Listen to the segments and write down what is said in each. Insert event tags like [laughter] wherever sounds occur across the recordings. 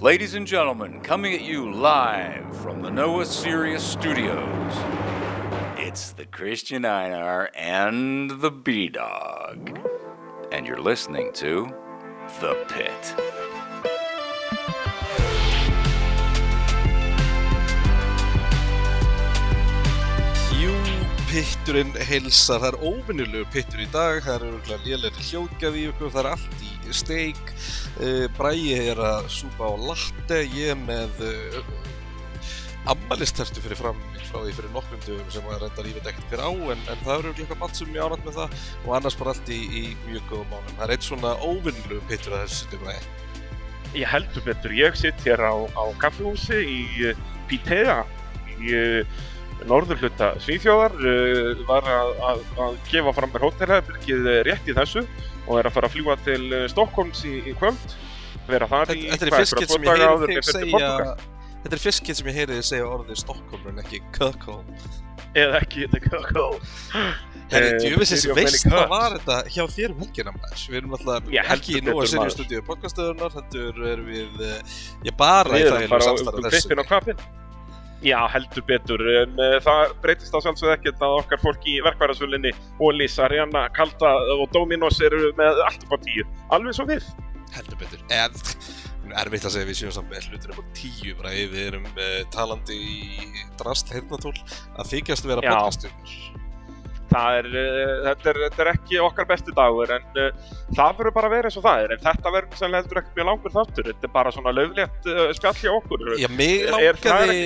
Ladies and gentlemen, coming at you live from the Noah Sirius Studios, it's the Christian Einar and the B Dog. And you're listening to The Pit. Jú, pitturinn heilsar, það er óvinnilegu pittur í dag, það er örgulega lélæri hljóðgjafi í okkur, það er allt í steik, uh, Bræi er að súpa á latte, ég er með uh, ammalistertu fyrir fram frá því fyrir nokkrum dögum sem að reyndar ég veit ekkert hver á, en, en það eru eitthvað mann sem ég árætt með það og annars bara allt í, í mjög góðum mánum. Það er eitt svona óvinnilegu pittur að þessu sittu Bræi. Ég heldur betur, ég sitt hér á, á kaffehúsi í uh, Pítea í uh, norður hluta Svíþjóðar, uh, var að, að, að gefa fram mér hótelhefbyrgið rétt í þessu og er að fara að fljúa til uh, Stokkólms í, í kvöld, vera þar í hvað, ég daga heyri áður til segja Portúgal. Þetta er fiskit sem ég heyri þig segja orðið Stockholm en ekki Kökholm Eða ekki, þetta er kakó. Herri, Eh, of veist hvað var þetta hjá þér um helgina maður Við erum alltaf heldur ekki í Sirius maður. stúdíu podcastöðunar heldur erum við ég bara í Við erum bara á um þessu klippin og kvapin. Já, heldur betur, en uh, það breytist á sjálfsögðu ekkert að okkar fólk í verkvæðarsvölinni, Ólís, Arianna, Kalda og Dominos eru með allt upp á tíu, alveg svo við. heldur betur. En erfitt að segja við séum samt með hlutur upp á tíu bara ef við erum uh, talandi í drast heyrnatól að þykjast vera Já. Það er, uh, þetta, er, þetta er ekki okkar besti dagur, en uh, það verður bara að vera eins og það er, en þetta verður sem heldur ekkert mjög langur þáttur, þetta er bara svona löflétt uh, spjall hjá okkur. Já, það er langaði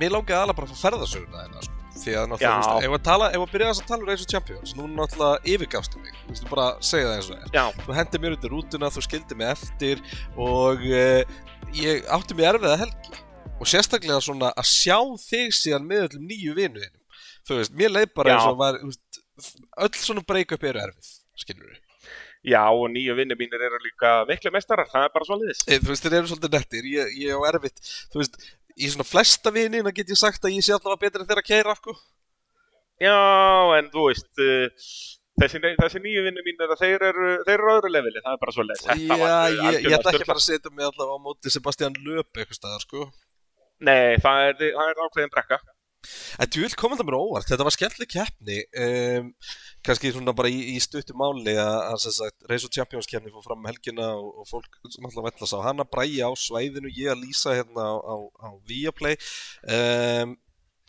mig langaði alveg bara að fá ferðasöguna þeirna sko. því að náttúrulega, ef að tala ef að byrja þess að tala um Race of Champions nú náttúrulega yfirgafstu mig, þú veist, bara segja það eins og Já, þú hendi mér undir rútuna, þú skildi mig eftir og uh, ég átti mig erfiða helgi. Og sérstaklega svona að sjá þig síðan með öllum nýju vinuðinum þú veist, mér leið bara eins og var veist, öll svona break-up eru erfið skilur við, já, og nýju vinnir mínir eru líka miklu mestarar, það er bara svo liðis. e, þú veist, þeir eru svolítið nettir ég, ég á erfitt, þú veist í svona flesta vinina get ég sagt að ég sé allavega betri en þeirra keira, sko Já, en þú veist, uh, þessi, þessi nýju vinnir mínir, þeir eru, þeir eru öðru leveli, það er bara svo liðis. Já, ég, ég ætla ekki að fara að setja mig allavega á móti Sebastian Löp eitthvað staðar, sko Nei, það er, það er ákveðin brekka. En þú vil koma það mér óvart, þetta var skemmtileg keppni um, kannski svona bara í, í stuttu máli að, sem Race of Champions keppni fór fram um helgina og, og fólk náttúrulega vellast á hana bræja á svæðinu, ég að lýsa hérna á, á, á Viaplay. Um,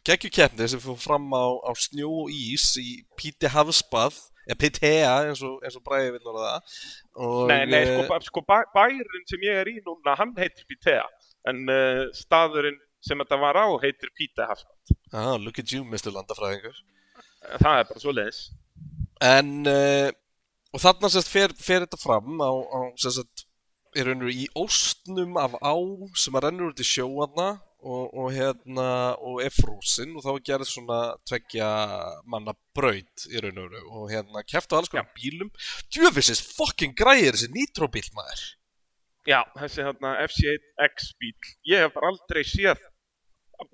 geggju keppni sem fór fram á, á snjó og ís í Píti Hafsbað eða Pitea eins og, og bræði vil orða það. Og, Nei, nei, eh, sko, ba- sko bæ, bærin sem ég er í núna, hann heitir Pítea, en uh, staðurinn sem þetta var á heitir Píta Hafsband. ah, look at you, Mr. Landafræðingur Það er bara svo liðis. En uh, og þarna sérst fer, fer þetta fram á, á sérst er raunur í óstnum af á sem að rennur út í sjóana og, og hérna og er frúsin og þá er gerð svona tveggja manna braut í raun og hérna kæft á alls konar bílum djöfisins fucking græðir þessi nitróbíl maður Já, þessi hérna FC1X bíl, ég hef aldrei séð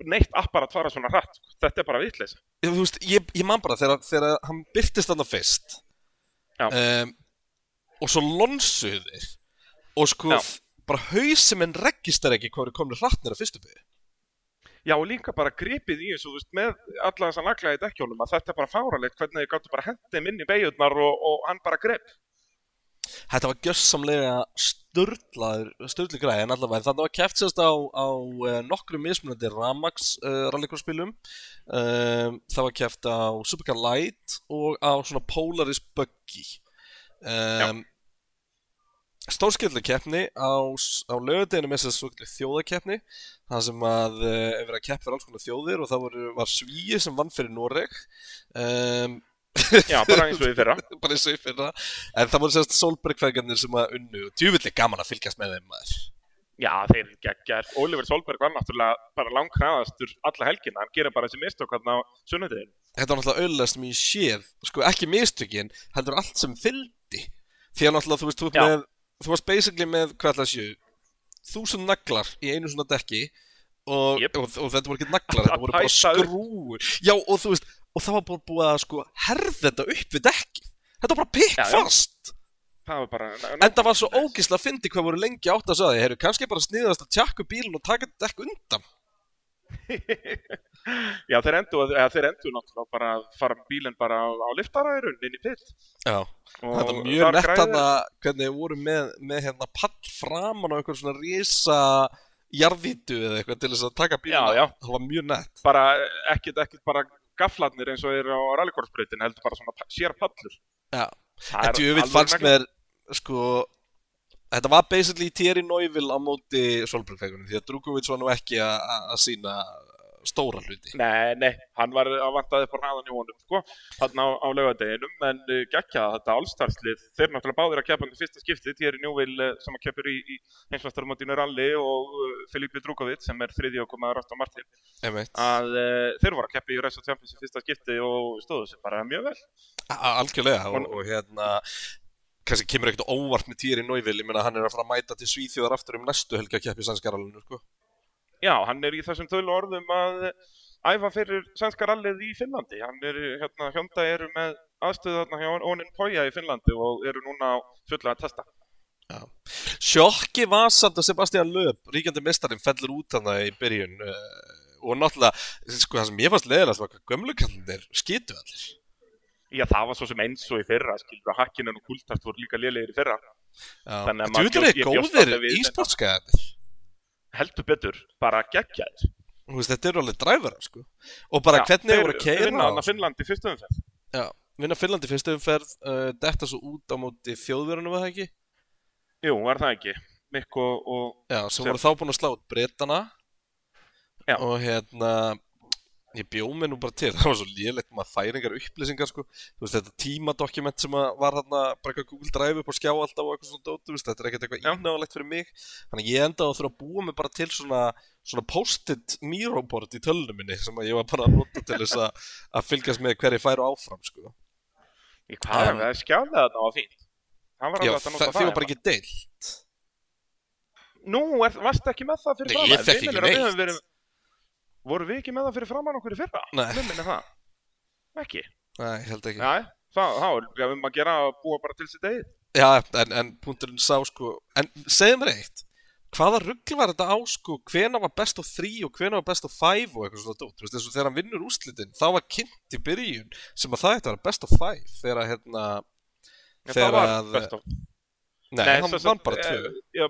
neitt apparat fara svona hratt, sko. þetta er bara vitleysa. ég, ég, ég man bara þegar, þegar hann byrtist þarna fyrst um, og svo lonsuðir og sko Já. bara hausum en registar ekki hvað er komin hrattnir að fyrstu byrju Já, og líka bara gripið í þessu, veist, með alla þessa naglaði dekkjónum að þetta er bara fáralegt hvernig þið gáttu bara hendið inn í beigjurnar og, og hann bara grep. Þetta var gjössamlega störlaður, störli græði en allavega. Þannig var keft sérst á, á uh, nokkrum mismunandi Ramax uh, rallycrossbílum um, það var keft á Supercar Light og á svona Polaris Buggy. Um, Stórskillu keppni á, á lögadeginu með þess að þjóðakeppni það sem að uh, er verið að keppa fyrir alls konar þjóðir og það var, var Svíi sem vann fyrir Noreg. Um, [laughs] Já, bara eins og í fyrra. [laughs] bara eins og í fyrra en það voru sérst Solberg-fæðgarnir sem að unnu og djúvillig gaman að fylgjast með þeim maður Já, þeir eru geggjar. Oliver Solberg var náttúrulega bara langkræðastur alla helgina, hann gerir bara þessi mistök hann á sunnudeginu. þetta var náttúrulega sem ég séð sko ekki mistökin, heldur allt sem fylgdi því að náttúrulega þú veist þú, Já. með, þú varst basically með hvað ætla að séu þúsund naglar í einu svona dekki og, Jep. og, og þetta voru ekki naglar þetta voru bara skrúur já og þú veist og það var bara búið að sko herða þetta upp við dekki þetta var bara pikk Já, fast það var bara En það var svo ógislega að fyndi hvað voru lengi átt að sagði, heyrðu, kannski bara sniðast að tjakka upp bílinn og taka þetta dekk undan. [laughs] Já, þeir endur, náttúrulega bara að fara bílinn bara á, á liftaræðurinn inn í pitt Já, og þetta er mjög nett hann að hvernig þið voru með, með hérna pall framan á einhver svona risa jarðvítu eða eitthvað til þess að taka já. Það var mjög nett. bara ekkert, ekkert bara gaflarnir eins og þeir á rallycorsbreytin heldur bara svona sér pallur Já. En djúvill alveg fannst mér, sko, þetta var basically Thierry Neuville á móti Solbergfækunum því að Drukovic var nú ekki að sína stóra hluti. Nei, nei, hann var að vantaði upp á hraðan í honum, sko, hann á, á laugadeginum, en uh, geggja þetta allstarslið, þeir náttúrulega báðir að keppa um fyrsta skiptið, Thierry Newville uh, sem að keppur í, í heimsvastarmótinu rally og uh, Filipe Drukovic sem er þriði og komaður átt á Martin, að þeir voru að keppa í Race of Champions í fyrsta skipti og stóðu sér bara mjög vel. Algjörlega og, Og- og hérna kannski kemur ekkert óvart með Thierry Neuville ég meina hann er að fara að mæta til Svíþjóðar aftur um næstu helgi að keppi sannskaralinnu sko. Já, hann er í þessum tölu orðum að æfa fyrir sænska rallið í Finnlandi. Hann er, hérna, Hyundai eru með aðstöðu þarna hjá Onin Poja í Finnlandi og eru núna fulla að testa. Sjokki var samt að Sebastian Löb ríkjandi mestarinn fellur út hann í byrjun uh, og náttúrulega sko það sem ég fannst leðilega var hvað gömlukallinir skitu allir Já, það var svo sem eins og í fyrra, skilur að Hakkinen og Kultart voru líka lélegir í fyrra. Þið ég bjóst góðir e-sportskæðanir Heldur betur, bara veist, þetta eru alveg dræfara sko og bara hvernig þið voru að keira vinna Finnlandi fyrstu umferð. Já, vinna Finnlandi fyrstu umferð uh, detta svo út á móti þjóðverðinu var það ekki? Jú, var það ekki. Mikko og... Já, sem voru þá búin að slá út breytana Já. og hérna ég bjóð mig nú bara til, [laughs] það var svo lélegt maður færingar upplýsingar sko þú veist þetta tímadokument sem að var þarna bara eitthvað Google Drive upp á skjá alltaf og eitthvað svona dót, þú veist, þetta er ekkert eitthvað Já. ínáðalegt fyrir mig þannig að ég endaði að þurfa að búa mig bara til svona, svona post-it Miro-board í tölunum minni sem að ég var bara að nota til þess að, að fylgjast með hverju færu áfram sko Í hvað? Um, það er var fínt. Það var Já, hægt að það, var hérna. bara ekki deilt Nú, er, varstu ekki með það fyrir voru við ekki með það fyrir framan okkur í fyrra? Nei. Mér minnir það. Ekki. Nei, ég held ekki Já, það, það er við um að gera að búa bara til sitt eigið. Já, en, en punkturinn sá sko En segðu mér eitt Hvaða ruggl var þetta á sko Hvena var best á 3 og hvena var best á 5 og eitthvað svona dót Þú veist eins og þegar hann vinnur úrslitin þá var kynnt í byrjun sem að það ætti að vera best á 5 þegar að hérna Þegar að-. Nei, Nei, hann vann bara 2 eh,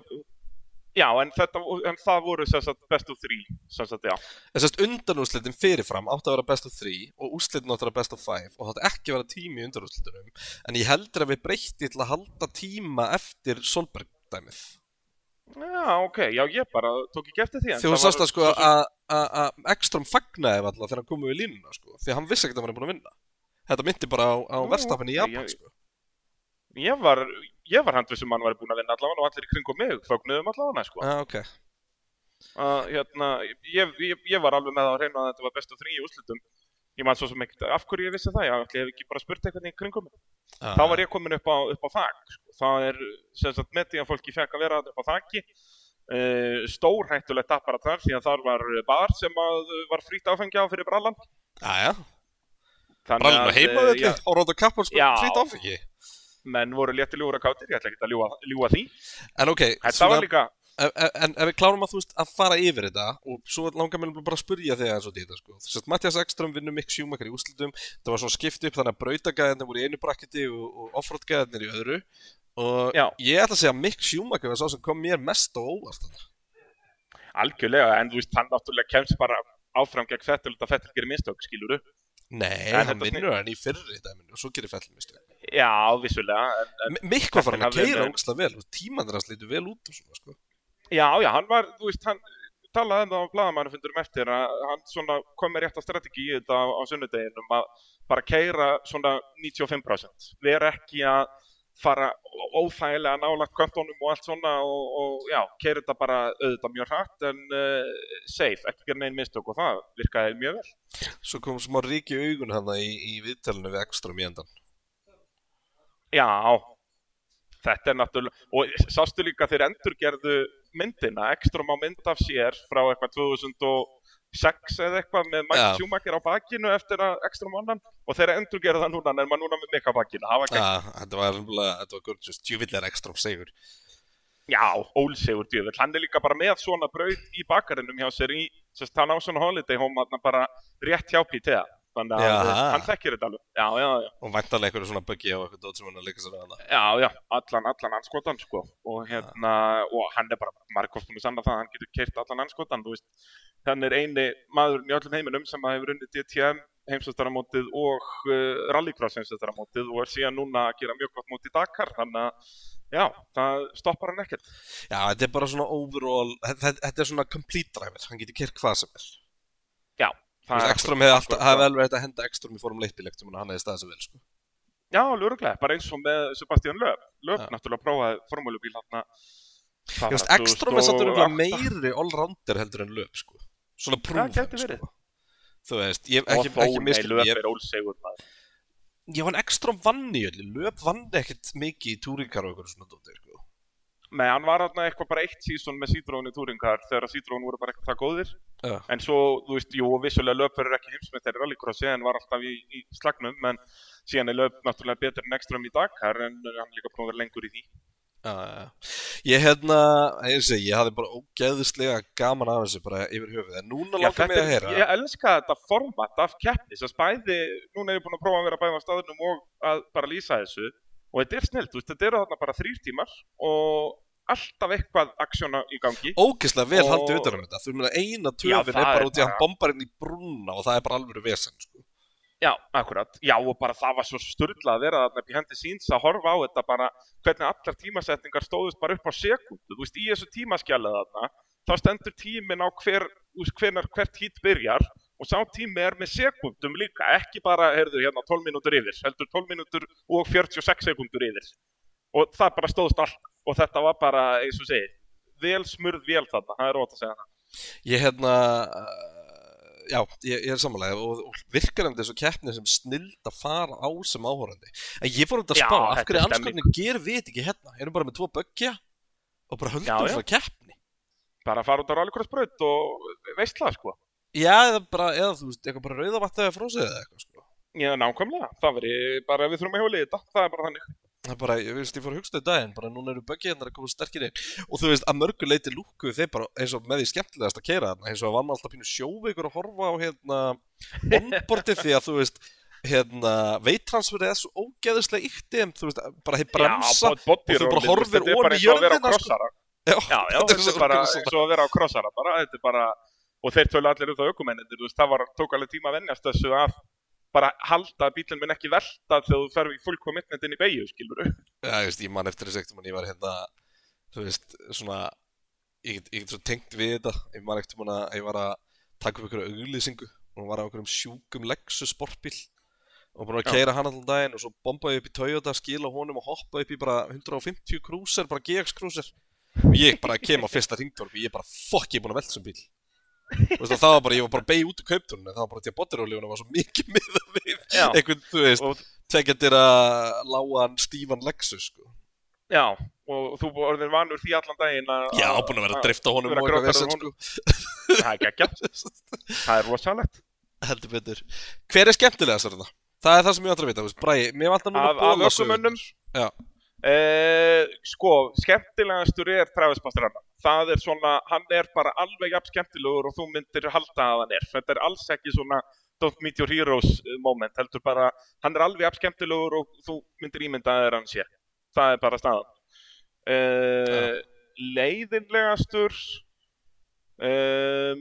Já, en, þetta, en það voru sagt best of three. Sagt. En sérst undanúrslitin fyrirfram átti að vera best á 3 og úrslitin átti að vera best á 5 og það átti ekki að vera tími í undanúrslitunum en ég heldur að við breytti til að halda tíma eftir Solberg dæmið Já, ok, já, ég bara tók ekki eftir því. Því þú það sást var að sko að Ekström fagnaði alltaf þegar hann kom við línuna sko því hann vissi ekkert að hann var búin að vinna Þetta myndi bara á, á Nú, verstafinn í Japan ég- sko Ég var, ég var handvissum hann var búin að vinna allavega og allir í kringum mig fögnuðum allavega, sko. Já, ok. Að hérna, ég, ég, ég var alveg með að reyna að þetta var best of three í úrslitum. Ég man svo sem ekkert, af hverju ég vissi það ég hef ekki bara spurt eitthvað í kringum mig. Ah. þá var ég komin upp á, upp á þak sko. það er, sem sagt, media fólki fekk að vera upp á þaki. Uh, stórhættulegt apparat þar því að þar var bar sem að var frýtt áfengi á fyrir brallan Jæja, Þannig brallin og að, heima eh, róta kappar sko frýtt áfengi menn voru léttilegur að kátir, ég ætla ekki að ljúga, ljúga því. En ok, þetta var líka, en, ef við klárum að þú veist að fara yfir þetta og svo langar mér bara að spurja þig eins og þetta sko. Þess að Mattias Ekström vinnur Mick Schumacher í úrslitum. Það var svona skipt upp þannig að brautagæðinir voru í einu brakketi og, og offroad-gæðinir í öðru. Og Já. ég ætla að segja að Mick Schumacher var sá sem kom mér mest á óvart algjörlega en þú veist, hann náttúrulega kemst bara áfram gegn Fettil og Fettil gerir mistök, skiluru Nei, En hann þetta vinnur hann í fyrri dæminu og svo gerir fellum mistu já, vissulega en, en, Mikk var farin að keira ógslag vel og tímanir hans lítu vel út svona sko Já, já, hann var, þú veist, hann talaði um það á blaðamannufundurum eftir að hann svona kom með rétta strategi í þetta á, á sunnudeginum að bara keira svona 95%. Vera ekki að fara óþægilega nála kvöptunum og allt svona og, og já, keira þetta bara auðvitað mjög hratt en uh, safe, ekki gera neinn mistök og það virkaði mjög vel. Svo kom smá ríki augun hann í, í viðtalinu við Ekström í endan Já, þetta er náttúrulega, og sástu líka þeir endurgerðu myndina, ekstrum á mynd af sér frá eitthvað 6 eða eitthvað með Já. Schumacher á bakinu eftir að ekstra mannan og þeir endur gera það núna en maður núna með það var Já, þetta var djúvill er ekstra segur. Já, ólsegur djöfull, hann er líka bara með svona braut í bakarinnum hjá sér í, sérst, hann á svona holiday home bara rétt hjá PTA þannig að hann þekkir þetta alveg. Já, já, já, Og væntalega einhverju svona buggi og eitthvað dót sem hann að leika sér að hana. já, já, allan, allan anskotan sko. Og hérna, og hann er bara margóft búin að sanna það, að hann getur keirt allan anskotan, hann er eini maðurinn í öllum heiminum sem hefur unnið DTM heimsvæstaramótið og uh, rallycross heimsvæstaramótið og er síðan núna að gera mjög gott mótið Dakar, þannig að já, það stoppar hann ekkert. Já, þetta er bara svona overall, þetta, þetta er svona complete driver, hann getur kert hvað sem er. Já, Ekstrom hefði alltaf, hefði vel verið hægt að henda Ekstrom í 1 bílektum en hann hefði staðið svo vel, sko. Já, lörglega, bara eins og með Sebastian Löf. Löf Já. náttúrulega prófaði formúlubíl hann veist, Ekstrom er örgulega meiri allrounder heldur en löp, sko. Svona prúf, gæti verið. sko. Þú veist, ég Og ekki, ekki Löf er maður. ég var Ekstrom vann í öllu, löp vann ekkert mikið í túringar og eitthvað svona dóttir, sko. Nei, hann var hann eitthvað bara eitt sísón með Citroen í túringar þegar Citroen voru bara eitthvað góðir. Já. En svo, þú veist, jú, vissulega Löf verður ekki heimsmynd þegar rallycrossi en var alltaf í, í slagnum, en síðan er Löf náttúrulega betur en Ekstrom í Dakar en hann er líka búin að vera lengur í því. Já. Ég hérna, ég segi, ég hafði bara ógeðislega gaman af þessu bara yfir höfuð, en núna langar þetta að heyra. ég elska þetta format af keppni sem bæði, núna er ég búin að prófa að vera staðunum og þetta er snilt, þetta eru þarna bara þrýr tímar og alltaf eitthvað aksjóna í gangi. Ógeðslega vel Og- haldið utan um þetta, þú meina eina töfin er bara út í að hann bombar inn í brúna og það er bara alveg vesen, sko. Já, akkurat, já og bara það var svo sturla að vera þarna í hendi síns að horfa á þetta bara hvernig allar tímasetningar stóðust bara upp á sekundu, þú veist, í þessu tímaskjalið þarna þá stendur tíminn á hver, hvenar, hvert hít byrjar og sá tími er með sekundum líka, ekki bara, heyrðu, hérna 12 mínútur yfir, heldur 12 mínútur og 46 sekundur yfir og það bara stóðst allt og þetta var bara, eins og segi, vel smurð vel þarna, það er ótt að segja það. Ég hérna, uh, já, ég, ég er samanlega og, og virkar um þessu keppni sem snild að fara á sem áhórandi. En ég fór um þetta að spá, af hverju er anskotinni gerum við ekki hérna? Erum bara með tvo böggja og bara höldum svona keppni. Bara fara út á rallycrossbraut og veistla, sko. Já, eða bara, eða þú veist, eitthvað bara rauðavatt eða frósið eða eitthvað, sko. Já, nákvæmlega. Það veri bara við þurfum að hjóla í þetta. Það er bara þannig. Það er bara, ég veist, ég fór að hugsa þetta daginn, bara núna eru böggið hérna að koma sterkir inn og þú veist, að mörgu leiti lúku þeir bara eins og með því skemmtilegast að keira þarna eins og að var maður alltaf pínu sjóveikur að horfa á hérna onboardi því að þú veist hérna, veittransferið er svo ógeðislega ykti en þú veist, bara þeir bremsa Já, og þú bara horfir bara í jörðina, krossara. Já, Já, [laughs] þetta er bara eins og að vera á krossara bara. Þetta er bara, og þeir tölu allir um það aukumennir, þú veist, það var, tók alveg tíma að vennjast þessu að bara halda að bílinn minn ekki velta þegar þú ferð í full commitment inn í beigju, skilur Já, ég veist, ég man eftir þessu ekkert ég var hérna, þú veist, svona ég get, ég get svo tengt við þetta. Ég man um að ég var að taka upp einhverju auglýsingu. Og hún var á einhverjum sjúkum Lexus sportbíl og búin að keira hann allan daginn og svo bombaði upp í Toyota, skila honum og hoppaði upp í bara 150 krúser, bara GX krúser og ég bara kem á fyrsta ringtorp ég bara, fokk, ég er búin að velta þessum bíl. Þú og það var bara, ég var bara beig út úr kauptunum það var bara til að botirólífunum var svo mikið miða við einhvern, þú veist, Og, tvekjandir að lágan Stífan Lexus, sko já, og þú orðin vanur því allan daginn að... Já, búin að vera að drifta honum og eitthvað vesen, sko. Það er geggjart, það er rosalegt. Heldur betur. Hver er skemmtilegast þarna? Það er það sem ég vantar að vita, þú veist, Bræði, mér vantar núna Af- af ökumönnum? Eh, sko, skemmtilegastur er Travis Pastrana. Það er svona, hann er bara alveg jafn skemmtilegur og þú myndir halda að hann er. Þetta er alls ekki svona Don't Meet Your Heroes eh, moment, heldur bara, hann er alveg jafn skemmtilegur og þú myndir ímynda að hann sé. Það er bara staðan. Uh, leiðinlegastur, um,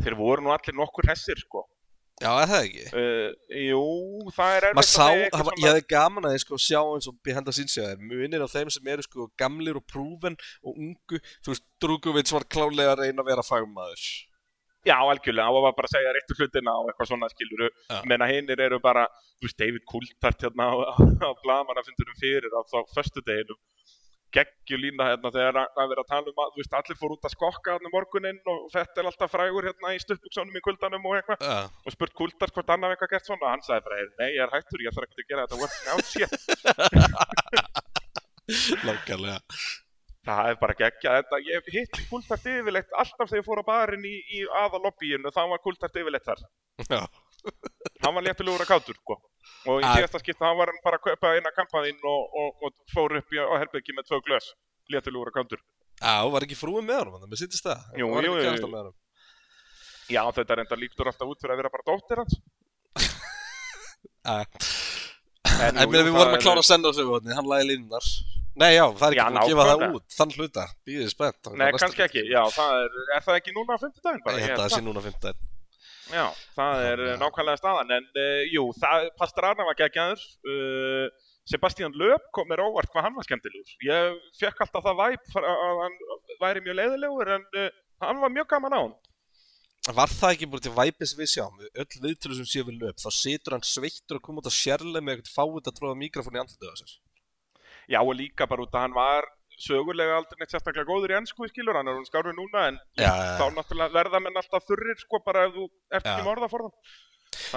þeir voru nú allir nokkur hessir, sko. Já, er það ekki? Uh, jú, það er erfitt sá, að segja eitthvað það ég hefði gaman að ég sko sjá eins og behind the scenes hjá þér, munir á þeim sem eru sko gamlir og prúven og ungu, þú veist, Drugovits var klálega að reyna að vera fagmaður. Já, algjörlega, og var bara að segja réttu hlutina og eitthvað svona skiluru, Já. menna hinnir eru bara, þú veist, David Coulthard hérna á, á blamannafundurum fyrir á þá föstudeginum, geggjulína hérna þegar að vera að tala um að, þú veist, allir fór út að skokka hérna morguninn og þetta er alltaf frægur hérna í stuttbuksónum í kuldanum og eitthvað, Já, og spurt Coulthard hvort annar eitthvað gert svona, hann sagði bara, nei, ég er hættur, ég þarf ekki að gera þetta working out shit, [laughs] langarlega. Það er bara geggja þetta, ég hitt kultart yfirleitt alltaf þegar ég fór á barinn í, í aðalobbíinu, þá var kultart yfirleitt þar. Já. Hann var léttulegur að kátur, sko. Og í Að- síðasta skipta hann var hann bara að kaupa eina kampaðinn og, og, og fór upp í, á herbyggi með tvö glös. Léttulegur að kátur. Já, var ekki frúin með þannig að sittist það. Jú, jú, jú, með. Já, þetta reyndar líktur alltaf út fyrir að vera bara dóttir hans. [laughs] En, jú, við vorum að klára er- að senda söguhotni, hann lagi línunar. Nei, já, það er ekki búin að gefa það út, þann hluta. Býðið spennt. Nei, er kannski ekki. Já, það er, er það ekki núna á fimmtudaginn bara? Ég Ég held að það held sé núna 15. Já, það er að- nákvæmlega staðan, en uh, jú, það, Pastrana var geggjaður, uh, Sebastian Lööp kom mér óvart hvað hann var skemmtilegur. Ég fekk alltaf það væp að hann væri mjög leiðilegur, en uh, hann var mjög gaman á hann. Var það ekki bara til væpið sem við sjáum, öll viðtölu sem séu við löp, þá situr hann sveittur að koma út að sérlega með eitthvað fáið að tróða mikrofónu í andlitið á sér. Já, og líka bara út að hann var sögulega aldrei neitt sérstaklega góður í ennsku, skilur, hann er hún skárið núna, en Já, þá náttúrulega verða menn alltaf þurrir, sko, bara ef þú ert ekki morða for það.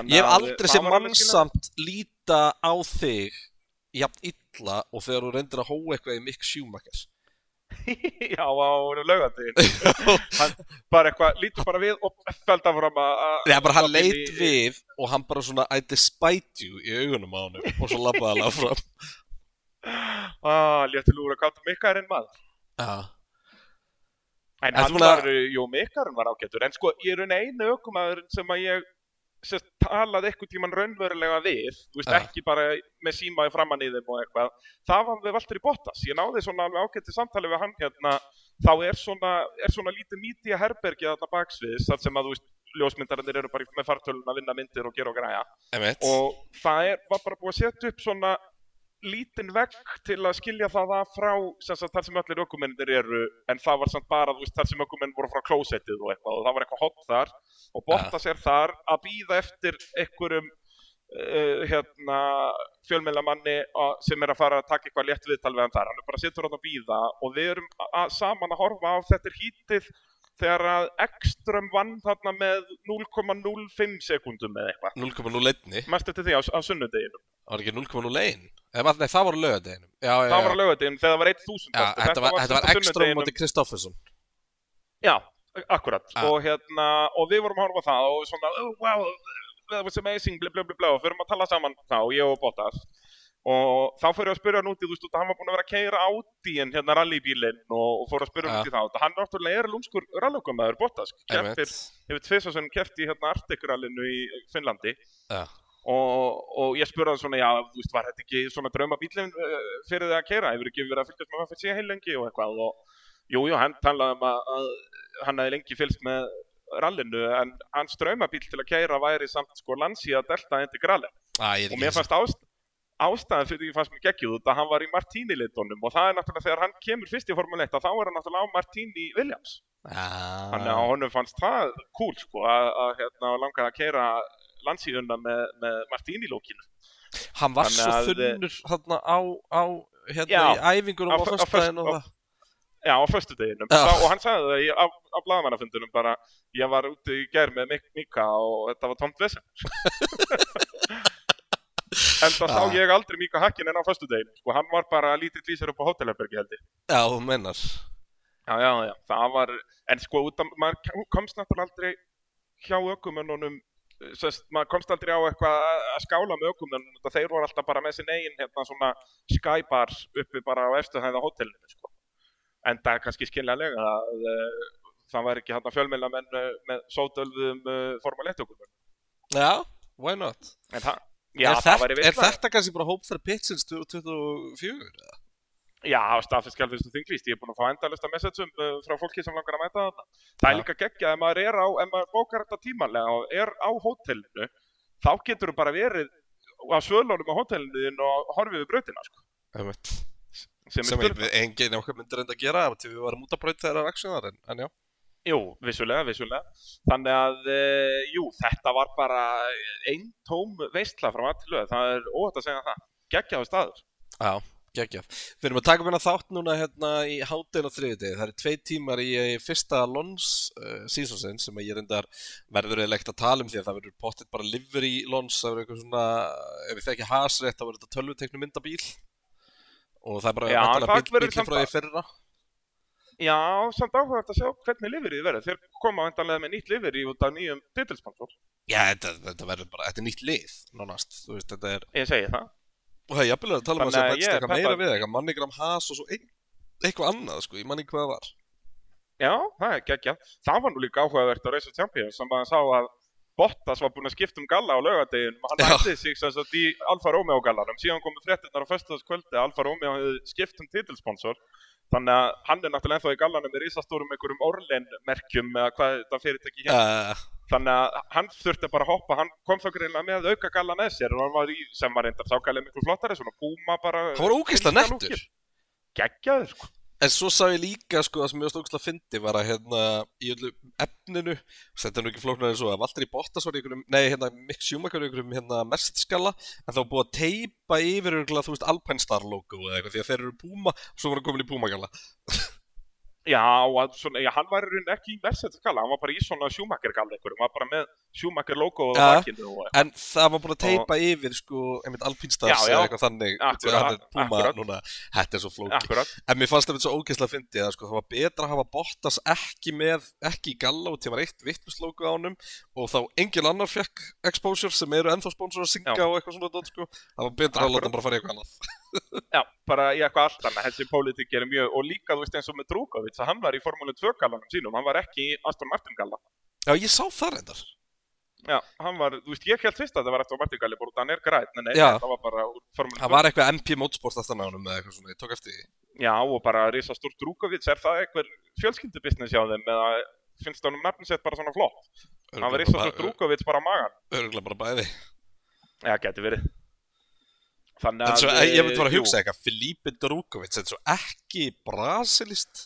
Ég hef aldrei séð mannsamt líta á þig jafn illa og þegar þú reyndir að hóa eitthvað í Mick Schumacher. [laughs] Já, á laugadegin. hann bara eitthvað, lítur bara við og felda fram að... Já, bara hann leit við og hann bara svona I despite you í augunum á hann og svo labbaði hann áfram. Ah, léttu lúra kátt Mikkarinn maður. Já. En hann að- var, jú, Mikkarinn var ágættur. En sko, ég er einu einu aukumæður sem að ég sérst, talaði eitthvað tíman raunverulega við, þú veist, Já. ekki bara með síma í framann í þeim og eitthvað. Það var við Valtteri Bottas. Ég náði svona alveg ágætti samtali við hann hérna. Þá er svona, er svona lítið mítið herbergi þarna baksviðs, þar sem að, þú veist, ljósmyndarannir eru bara í- með fartölun að vinna myndir og gera og græja. Emmett. og það er, var bara búið að setja upp svona lítinn vegg til að skilja það að frá sem sagt, þar sem allir ökumennir eru en það var samt bara veist, þar sem ökumenn voru frá klósettið og eitthvað og það var eitthvað hot þar og Bottas er þar að býða eftir einhverjum uh, hérna fjölmiðlamanni uh, sem er að fara að taka eitthvað létt viðtal við hann þar, hann er bara sittur hann að býða og við erum að, saman að horfa á þetta hítið þegar að Ekström vann þarna með 0,05 sekundum eða eitthvað 0,01. mest eftir því á, á sunnudeginum Það var ekki 0,01. Eða, Nei, það var lögadeginum. Já, það já. var á laugardeginum þegar það var 1000 Já, þetta var, þetta var á sunnudeginum. móti Kristoffersson. já, akkurat Já. og hérna, og við vorum að horfa það og svona, oh, wow, that was amazing bla bla bla, og fyrir að tala saman þá, ég og Bottas og þá fyrir ég að spyrja hann úti, þú veist, út hann var búin að vera að keira áti en hérna rallybílinn og, og fór að spyrja hann út í það, hann náttúrulega er lúmskur rallaukumæður Bottas, Emmett. hefur tvisvarsun keppt í hérna Arctic-rallinu í Finnlandi. Já. og, og ég spurði hann svona, já, þú veist, var þetta ekki svona draumabílinn uh, fyrir það að keira, hefur ekki verið að fylgjast með FSC heil lengi og eitthvað? Og jú, jú, hann talaði um að, að hann hefði lengi fylgst með rallinu en hans draumabíl til að keira væri samt sko Lancia Delta er og mér fannst ást, ástæðan fyrir því fannst mér geggjuð út að hann var í Martini litunum og það er náttúrulega þegar hann kemur fyrst í Formule 1 að þá er hann náttúrulega á Martini Williams Ah. Að honum fannst það cool sko að, að hérna, langaði að keira landsíðuna með, með Martini-lókinu. Hann var Þannig svo þunnur þarna á, á hérna Já, í æfingunum á föst- og það. Já, á föstudeginum. Já. Þá- Og hann sagði það í, á, á blaðamannafundunum bara, ég var úti í gær með Mik Mika og þetta var tómt vesen. [laughs] [laughs] en það sá Ah. ég aldrei Mika Hakkinen á föstudeginum. Sko, hann var bara lítið lýsir upp á hótelherbergi held ég. Já, þú mennar. Já, já, já, það var, en sko, að, maður komst náttúrulega aldrei hjá ökumönnunum, sest, maður komst aldrei á eitthvað að að skála með að þeir voru alltaf bara með sinn eigin, hérna, svona skybar uppi bara á efstu hæða hótelinu, sko. En það er kannski skiljanlega að uh, það var ekki hérna fjölmiðlamenn uh, með sótölðum uh, Formule 1 ökumönnum. Já, why not? En það, já, er, það væri er þetta kannski bara hóp fyrir pitsins 2024? eða? Já, staðfest skjálfist og þinglýst. Ég er búin að fá endalista messagum uh, frá fólki sem langar að mæta þarna. Það er líka geggja ef maður er á, ef maður bókar þetta tímanlega og er á hótelinu, þá getur þú bara verið á svölunum á hótelinu og horfið við brautina, sko. Einmitt. Sem, Sem styrla. enginn okkar myndir enda að gera til við varum út að breyta þeirra aksjónar en, en já. Jú, vissulega, vissulega. Þannig að, uh, jú, þetta var bara einn tóm veistla frá að til lög. Það er óhætt að segja það. Geggjaðu staður. Já, geggjað. Við erum að taka minna þátt núna hérna í hátinn á þriðið Það eru tvei tímar í, í fyrsta Lons uh, seasonsin sem að ég reyndar verður eða leikt að tala um því að það verður pottitt bara liver í Lons það verður eitthvað svona, ef við þekki hasrétt þá verður þetta tölvuteknu myndabíl og það er bara verður bíllinn samt frá því fyrra Já, samt áhugavert að sjá hvernig liverið verður. Þeir koma vantanlega með nýtt liverið út af nýjum titilsponsor. Já, þetta, þetta verður bara, þetta er nýtt lið, nánast, þú veist, þetta er, Ég segi það. og það er jafnvel að tala um að það er eitthvað meira við, eitthvað mannigram has og svo eitthvað annað, sko, ég manni hvað það var. Já, það er geggjað. Það var nú líka áhugavert á Race of Champions sem maður sá að Bottas var búinn að skipta um galla á laugardeginum. Hann Já. hætti sig sem sagt í Alfa Romeo gallanum. Síðan komu fréttinnar á föstudagskvöldi að Alfa Romeo hefði skipt um titilsponsor. Þannig að hann er náttúrulega ennþá í gallanum með risastórum einhverjum Orlen-merkjum eða hvað þetta fyrirtæki hér. Uh, Þannig að hann þurfti bara að hoppa, hann kom þá greinlega með auka galla með sér og hann var í, sem var reyndar sákælega miklu flottari, svona búma bara. hann var ógeðslega nettur. Geggjaður, sko. En svo sá ég líka, sko, það sem ég var stókslega fyndi var að hérna í öllu efninu, þetta er nú ekki flóknar en svo að Valtteri Bottas var í einhverjum, nei, hérna Mick Schumacher í einhverjum hérna Mercedes-skalla, en var búið að teipa yfir einhverjum, þú veist, Alpine Star logo eða eitthvað, því að þeir eru Puma, og svo voru komin í Puma-galla. Já, svona, já, hann var ekki í Mercedes galla, hann var bara í svona Schumacher galla einhverjum, hann var bara með Schumacher logoð á Ja. bakkinu og En það var búin að teipa yfir, sko, einmitt Alpine Stars Já, já. eða eitthvað þannig, Akkurat, að hann er akkurat. núna, þetta er svo flóki. akkurat. En mér fannst það svo ógeðslega að sko, það var betra að hafa Bottas ekki með, ekki í galla og var eitt vittlustlogo á honum og þá engin annar fekk exposure sem eru ennþá sponsor að synga Já. og eitthvað svona sko. Það var betra að láta hann bara fara í eitthvað annað. [laughs] Já, bara í eitthvað allt annað, þessi pólitík er mjög, og líka þú veist eins og með Drukovic, að hann var í Formule 2 gallanum sínum, hann var ekki í Aston Martin galla. Já, ég sá það reyndar. Já, hann var, þú veist, ég held fyrst að það var Aston Martin bara út af hann er nei, Já. það var bara Formule 2. Það var eitthvað MP Motorsport aftan á honum eða eitthvað svona, ég tók eftir því. Já, og bara risastór Drukovic, er það eitthvað fjölskyldubusiness hjá þeim, eða finnst honum nafninsett bara svona flott? Hann var risastór Drukovic bara á magan. Örgulega bara bæði. Já, geti verið. Þannig að, svo, ég myndi bara að jú. hugsa eitthvað, Filipe Drukovic, þetta er ekki brasilist.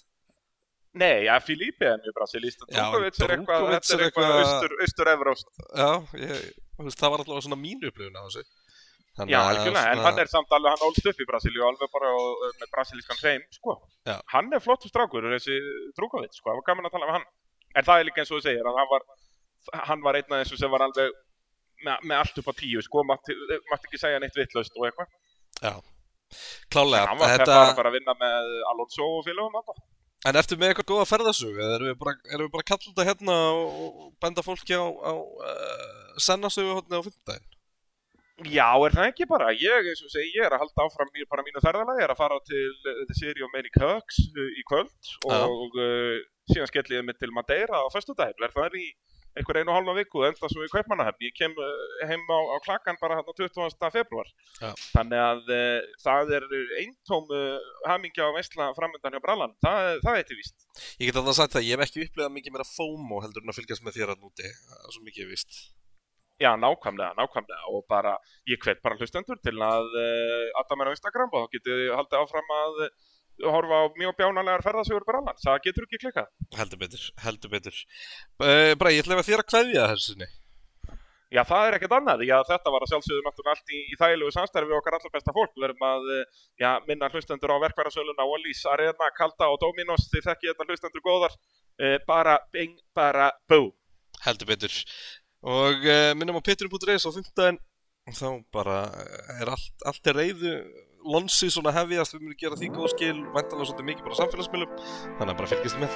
Nei, ja, Filipe er mjög brasilist, Drukovic er eitthvað, þetta er eitthvað eitthvað- austur, austur-evróst. Já, ég, það var alltaf svona mínu upplifun á þessu. Þannig Já, algjörlega, en hann er samt alveg, hann ólst upp í Brasilíu alveg bara og, uh, með brasilískan hreim, sko. Já. Hann er flottur strákur, þessi Drukovic, sko, það var gaman að tala með hann. En það er líka eins og þú segir, að hann var, hann var einn af þessu sem var alveg með, með allt upp á tíu, sko, mátti, mátti ekki segja neitt vitlaust og eitthvað. Já, klálega. Hann var þetta... þetta... bara að vinna með Alonso og félagum alltaf. En ertu með eitthvað góða ferðasögu? Eða erum við bara, erum við bara að kalla þetta hérna og, og benda fólki á, á uh, sennasögu hodni á fimmtudaginn? Já, er það ekki bara? Ég, eins og segi, ég er að halda áfram í, bara mínu ferðalagi, ég er að fara til City of Many Kirks uh, í kvöld Já. og uh, síðan skelli ég mig til Madeira á föstudaginn, verð það í einhver einu og halva viku, enda svo í Kaupmannahefn. Ég kem uh, heim á, á klakkan bara hérna 20. februar. Já. Þannig að uh, það er eintóm uh, hamingja á veistla framöndan hjá Brallan, það, það er til víst. Ég get alltaf sagt það, ég hef ekki upplifað mikið meira FOMO heldur en að fylgjast með þér að núti. Svo mikið vist. Já, nákvæmlega, nákvæmlega og bara, ég hvet bara hlustendur til að uh, adda mér á Instagram og þá getið haldið áfram að horfa á mjög bjánalegar ferðasögur Brallan, það getur ekki klikkað. Heldur betur, heldur betur. Uh, bara, ég ætla að þér að kveðja þessu sinni. Já, það er ekkert annað, já, þetta var að sjálfsögðu náttúrulega allt í, í þægilegu samstæri við okkar allar besta fólk, við erum að, uh, já, minna hlustendur á verkværasöluna, Wallis, Arena, Kalda og Dominos, þið þekki þetta hlustendur góðar, uh, bara, bing, bara, bú. Heldur betur. Og uh, minnum á pitturinn.is á. Og þá bara eh, er allt, allt er reyðu. Lonsi svona hefjast, við munum gera því góð skil. Væntalega svolítið mikið bara samfélagsmiðlum. Þannig að bara fylgjast með.